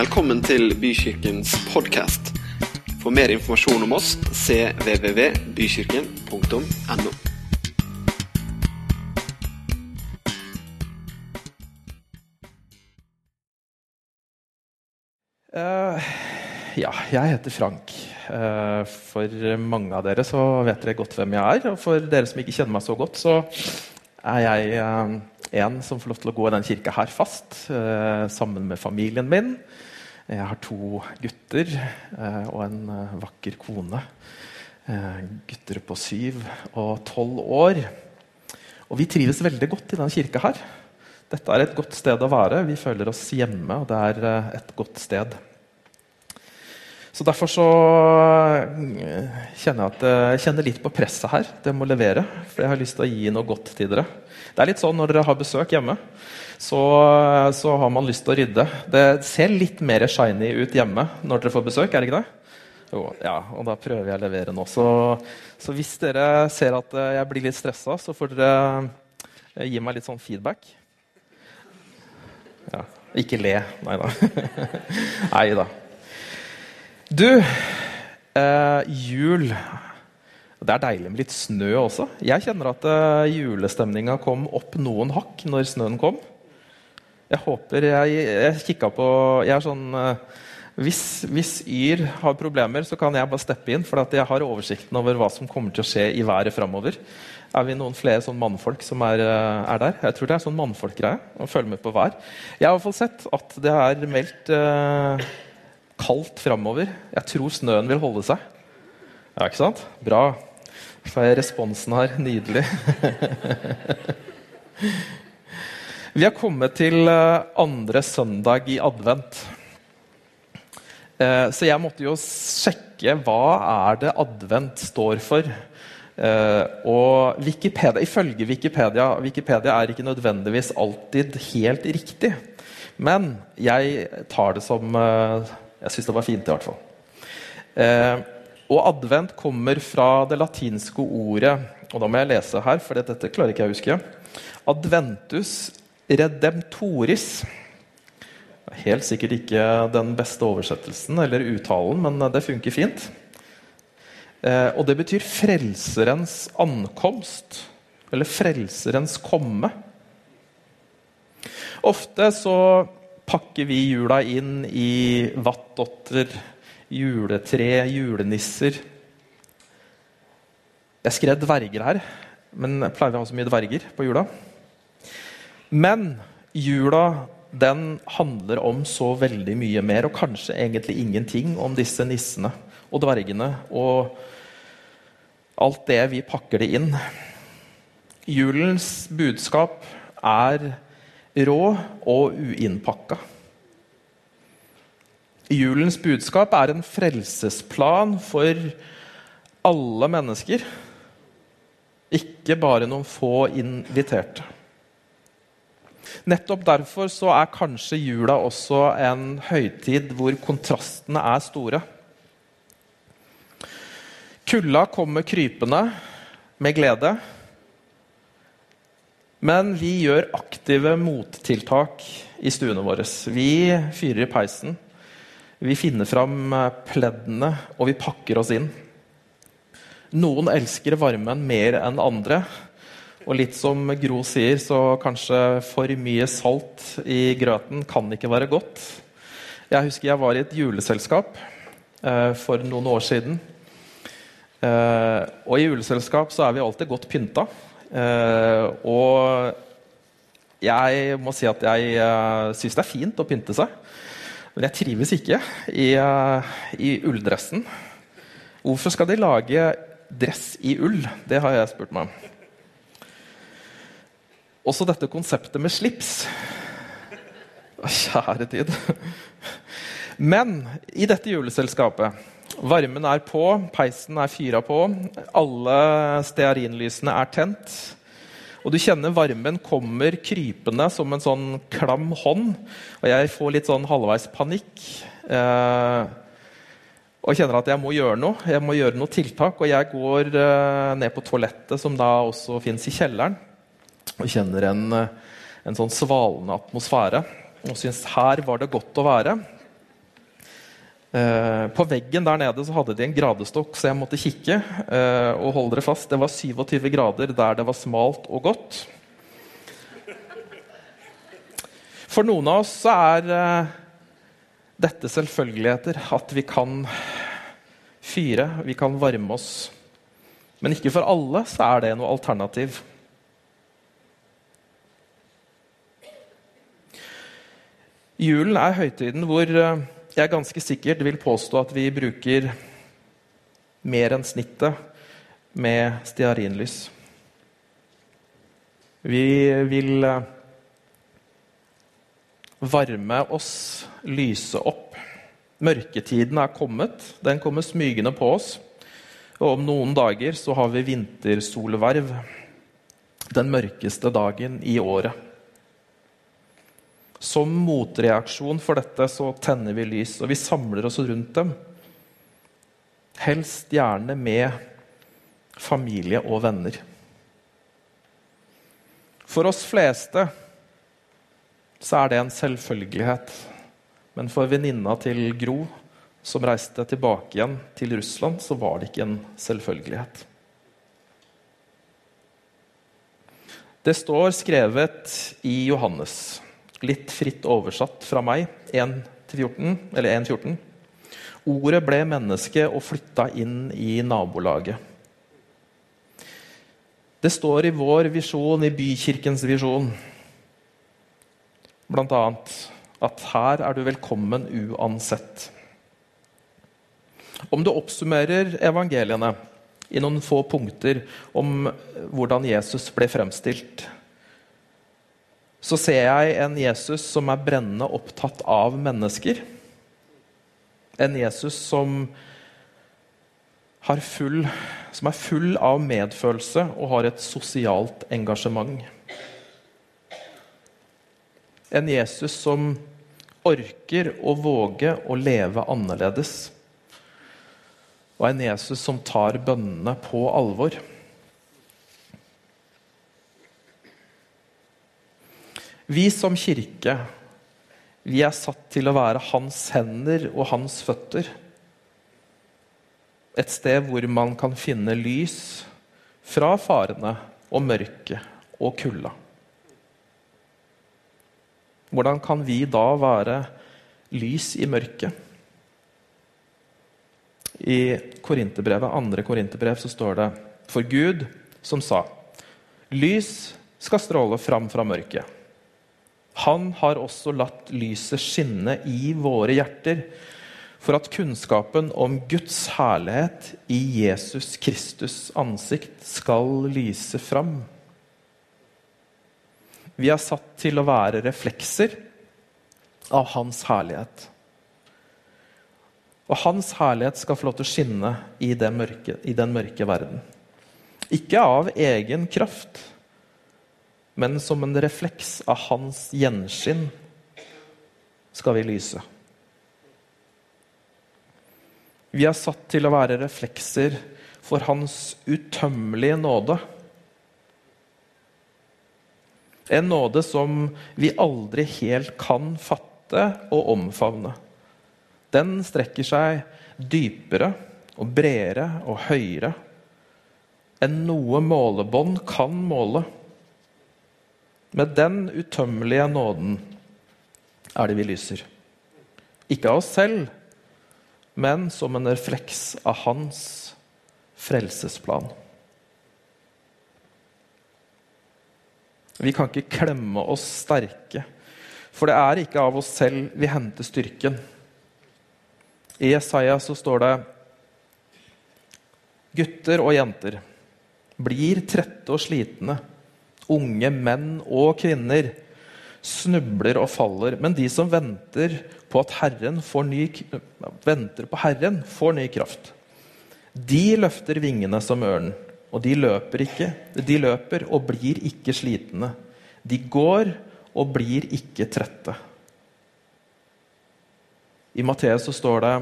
Velkommen til Bykirkens podkast. For mer informasjon om oss cvvvbykirken.no. Uh, ja, jeg heter Frank. Uh, for mange av dere så vet dere godt hvem jeg er. Og for dere som ikke kjenner meg så godt, så er jeg uh, en som får lov til å gå i den kirka her fast, eh, sammen med familien min. Jeg har to gutter eh, og en eh, vakker kone. Eh, gutter på syv og tolv år. Og vi trives veldig godt i denne kirka her. Dette er et godt sted å være. Vi føler oss hjemme, og det er et godt sted. Så Derfor så eh, kjenner jeg at eh, jeg kjenner litt på presset her. Det må levere, for jeg har lyst til å gi noe godt til dere. Det er litt sånn når dere har besøk hjemme, så, så har man lyst til å rydde. Det ser litt mer shiny ut hjemme når dere får besøk, er det ikke det? Jo, ja, og da prøver jeg å levere nå. Så, så hvis dere ser at eh, jeg blir litt stressa, så får dere eh, gi meg litt sånn feedback. Ja, ikke le. Nei da. Nei da. Du, eh, jul Det er deilig med litt snø også. Jeg kjenner at eh, julestemninga kom opp noen hakk når snøen kom. Jeg håper Jeg, jeg kikka på Jeg er sånn eh, hvis, hvis Yr har problemer, så kan jeg bare steppe inn. For jeg har oversikten over hva som kommer til å skje i været framover. Er vi noen flere sånn mannfolk som er, eh, er der? Jeg tror det er sånn mannfolkgreie. å følge med på vær. Jeg har i hvert fall sett at det er meldt eh, kaldt framover. Jeg tror snøen vil holde seg. Ja, ikke sant? Bra. Så er responsen her. Nydelig. Vi har kommet til eh, andre søndag i advent. Eh, Så jeg måtte jo sjekke hva er det advent står for. Eh, Og Wikipedia, Ifølge Wikipedia Wikipedia er ikke nødvendigvis alltid helt riktig. Men jeg tar det som Jeg syns det var fint, i hvert fall. Eh, Og advent kommer fra det latinske ordet Og da må jeg lese her, for dette klarer ikke jeg å huske. Adventus redemptoris. Helt sikkert ikke den beste oversettelsen eller uttalen, men det funker fint. Eh, og det betyr frelserens ankomst. Eller frelserens komme. Ofte så pakker vi jula inn i vattdotter, juletre, julenisser. Jeg skrev dverger her, men pleier vi å ha så mye dverger på jula? Men jula den handler om så veldig mye mer, og kanskje egentlig ingenting om disse nissene og dvergene og alt det vi pakker det inn. Julens budskap er rå og uinnpakka. Julens budskap er en frelsesplan for alle mennesker. Ikke bare noen få inviterte. Nettopp derfor så er kanskje jula også en høytid hvor kontrastene er store. Kulda kommer krypende med glede. Men vi gjør aktive mottiltak i stuene våre. Vi fyrer i peisen. Vi finner fram pleddene, og vi pakker oss inn. Noen elsker varmen mer enn andre. Og litt som Gro sier, så kanskje for mye salt i grøten kan ikke være godt. Jeg husker jeg var i et juleselskap eh, for noen år siden. Eh, og i juleselskap så er vi alltid godt pynta. Eh, og jeg må si at jeg uh, syns det er fint å pynte seg. Men jeg trives ikke i, uh, i ulldressen. Hvorfor skal de lage dress i ull? Det har jeg spurt meg om. Også dette konseptet med slips. Kjære tid. Men i dette juleselskapet Varmen er på, peisen er fyra på, alle stearinlysene er tent. Og du kjenner varmen kommer krypende som en sånn klam hånd. Og jeg får litt sånn halvveis panikk. Eh, og kjenner at jeg må gjøre noe. Jeg må gjøre noe tiltak. Og jeg går eh, ned på toalettet, som da også fins i kjelleren og kjenner en, en sånn svalende atmosfære. Og syns her var det godt å være. Eh, på veggen der nede så hadde de en gradestokk, så jeg måtte kikke. Eh, og holde dere fast, det var 27 grader der det var smalt og godt. For noen av oss så er eh, dette selvfølgeligheter. At vi kan fyre, vi kan varme oss. Men ikke for alle så er det noe alternativ. Julen er høytiden hvor jeg ganske sikkert vil påstå at vi bruker mer enn snittet med stearinlys. Vi vil eh, varme oss, lyse opp. Mørketiden er kommet. Den kommer smygende på oss. Og om noen dager så har vi vintersolverv. Den mørkeste dagen i året. Som motreaksjon for dette så tenner vi lys, og vi samler oss rundt dem. Helst gjerne med familie og venner. For oss fleste så er det en selvfølgelighet. Men for venninna til Gro, som reiste tilbake igjen til Russland, så var det ikke en selvfølgelighet. Det står skrevet i Johannes litt fritt oversatt fra meg, 1-14, eller 1-14. Ordet ble menneske og flytta inn i nabolaget. Det står i vår visjon, i Bykirkens visjon, bl.a. at her er du velkommen uansett. Om du oppsummerer evangeliene i noen få punkter om hvordan Jesus ble fremstilt, så ser jeg en Jesus som er brennende opptatt av mennesker. En Jesus som, full, som er full av medfølelse og har et sosialt engasjement. En Jesus som orker å våge å leve annerledes. Og en Jesus som tar bønnene på alvor. Vi som kirke vi er satt til å være hans hender og hans føtter. Et sted hvor man kan finne lys fra farene og mørket og kulda. Hvordan kan vi da være lys i mørket? I Korinterbrevet, andre Korinterbrev står det For Gud som sa Lys skal stråle fram fra mørket. Han har også latt lyset skinne i våre hjerter, for at kunnskapen om Guds herlighet i Jesus Kristus ansikt skal lyse fram. Vi er satt til å være reflekser av Hans herlighet. Og Hans herlighet skal få lov til å skinne i, mørke, i den mørke verden. Ikke av egen kraft, men som en refleks av hans gjenskinn skal vi lyse. Vi er satt til å være reflekser for hans utømmelige nåde. En nåde som vi aldri helt kan fatte og omfavne. Den strekker seg dypere og bredere og høyere enn noe målebånd kan måle. Med den utømmelige nåden er det vi lyser. Ikke av oss selv, men som en refleks av hans frelsesplan. Vi kan ikke klemme oss sterke, for det er ikke av oss selv vi henter styrken. I Jesaja så står det Gutter og jenter blir trette og slitne unge menn og kvinner snubler og faller. Men de som venter på at Herren får ny, venter på Herren, får ny kraft. De løfter vingene som ørnen, og de løper ikke. De løper og blir ikke slitne. De går og blir ikke trette. I Matteus står det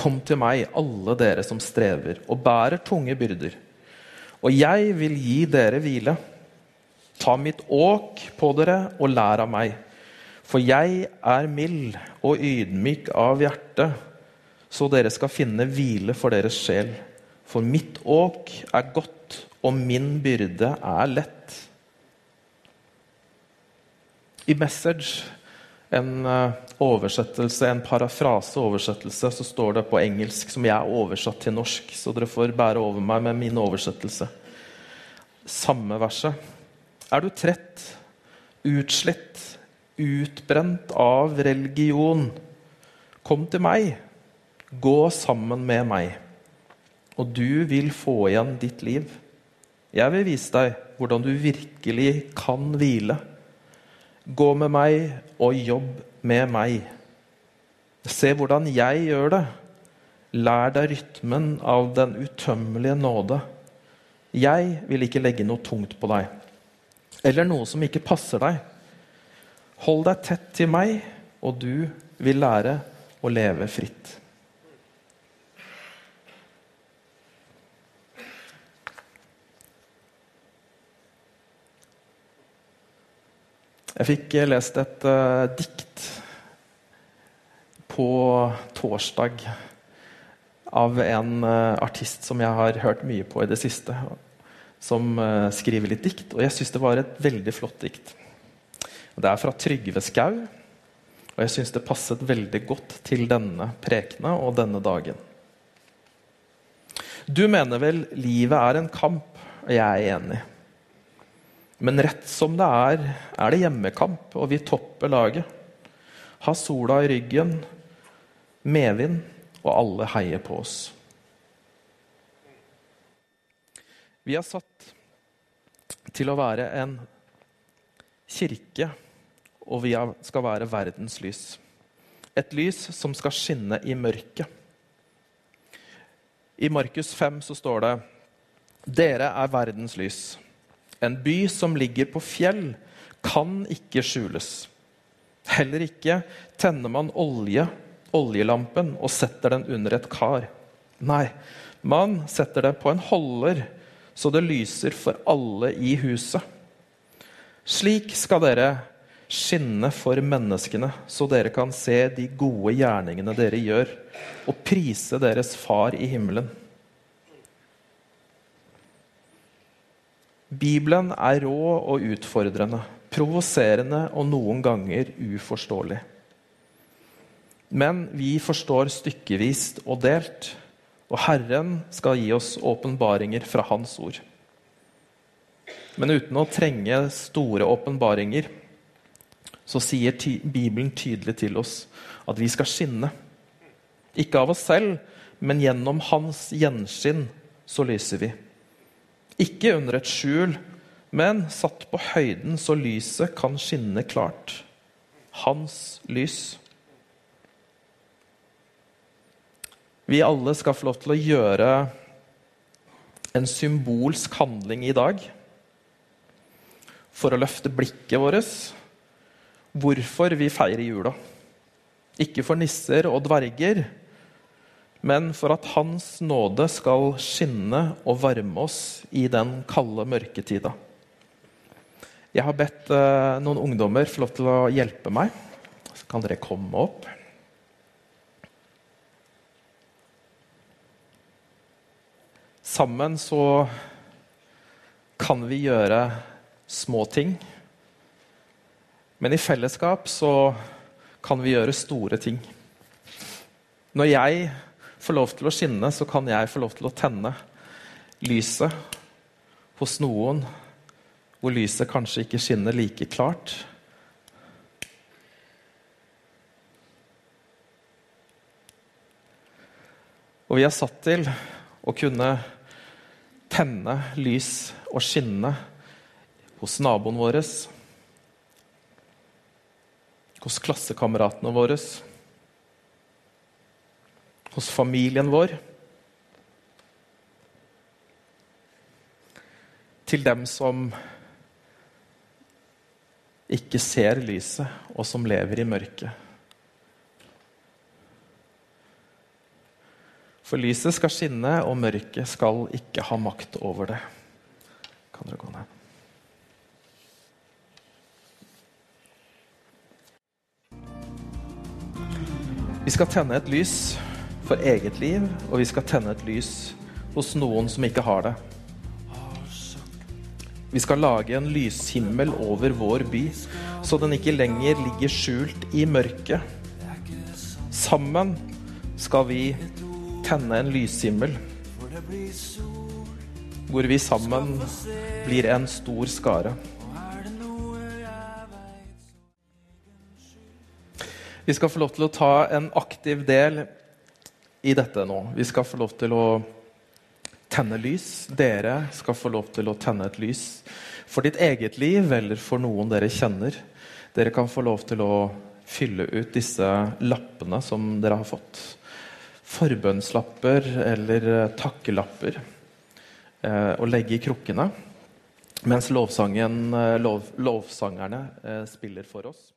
Kom til meg, alle dere som strever og bærer tunge byrder og jeg vil gi dere hvile. Ta mitt åk på dere og lær av meg, For jeg er mild og ydmyk av hjerte, så dere skal finne hvile for deres sjel. For mitt åk er godt, og min byrde er lett. I Message, en eh, oversettelse, en parafraseoversettelse, så står det på engelsk, som jeg er oversatt til norsk, så dere får bære over meg med min oversettelse. Samme verset. Er du trett, utslitt, utbrent av religion? Kom til meg. Gå sammen med meg, og du vil få igjen ditt liv. Jeg vil vise deg hvordan du virkelig kan hvile. Gå med meg og jobb med meg. Se hvordan jeg gjør det. Lær deg rytmen av den utømmelige nåde. Jeg vil ikke legge noe tungt på deg, eller noe som ikke passer deg. Hold deg tett til meg, og du vil lære å leve fritt. Jeg fikk lest et uh, dikt på torsdag av en uh, artist som jeg har hørt mye på i det siste. Som uh, skriver litt dikt, og jeg syns det var et veldig flott dikt. Det er fra Trygve Skau, og jeg syns det passet veldig godt til denne prekena og denne dagen. Du mener vel livet er en kamp, og jeg er enig. Men rett som det er, er det hjemmekamp, og vi topper laget. Har sola i ryggen, medvind, og alle heier på oss. Vi er satt til å være en kirke, og vi skal være verdens lys. Et lys som skal skinne i mørket. I Markus 5 så står det Dere er verdens lys. En by som ligger på fjell, kan ikke skjules. Heller ikke tenner man olje, oljelampen og setter den under et kar. Nei, man setter den på en holder, så det lyser for alle i huset. Slik skal dere skinne for menneskene, så dere kan se de gode gjerningene dere gjør, og prise deres Far i himmelen. Bibelen er rå og utfordrende, provoserende og noen ganger uforståelig. Men vi forstår stykkevis og delt, og Herren skal gi oss åpenbaringer fra Hans ord. Men uten å trenge store åpenbaringer så sier Bibelen tydelig til oss at vi skal skinne. Ikke av oss selv, men gjennom Hans gjenskinn så lyser vi. Ikke under et skjul, men satt på høyden så lyset kan skinne klart. Hans lys. Vi alle skal få lov til å gjøre en symbolsk handling i dag for å løfte blikket vårt. Hvorfor vi feirer jula. Ikke for nisser og dverger, men for at Hans nåde skal skinne og varme oss i den kalde mørketida. Jeg har bedt eh, noen ungdommer få lov til å hjelpe meg. Så kan dere komme opp. Sammen så kan vi gjøre små ting. Men i fellesskap så kan vi gjøre store ting. Når jeg får lov til å skinne, så kan jeg få lov til å tenne lyset hos noen hvor lyset kanskje ikke skinner like klart. Og vi er satt til å kunne tenne lys og skinne hos naboen vår, hos klassekameratene våre hos familien vår. Til dem som ikke ser lyset, og som lever i mørket. For lyset skal skinne, og mørket skal ikke ha makt over det. Kan dere gå ned? Vi skal tenne et lys for eget liv, og vi skal tenne et lys hos noen som ikke har det. Vi skal lage en lyshimmel over vår by, så den ikke lenger ligger skjult i mørket. Sammen skal vi tenne en lyshimmel, hvor vi sammen blir en stor skare. Vi skal få lov til å ta en aktiv del i dette nå. Vi skal få lov til å tenne lys. Dere skal få lov til å tenne et lys for ditt eget liv eller for noen dere kjenner. Dere kan få lov til å fylle ut disse lappene som dere har fått. Forbønnslapper eller eh, takkelapper. Eh, og legge i krukkene mens eh, lov, lovsangerne spiller for oss.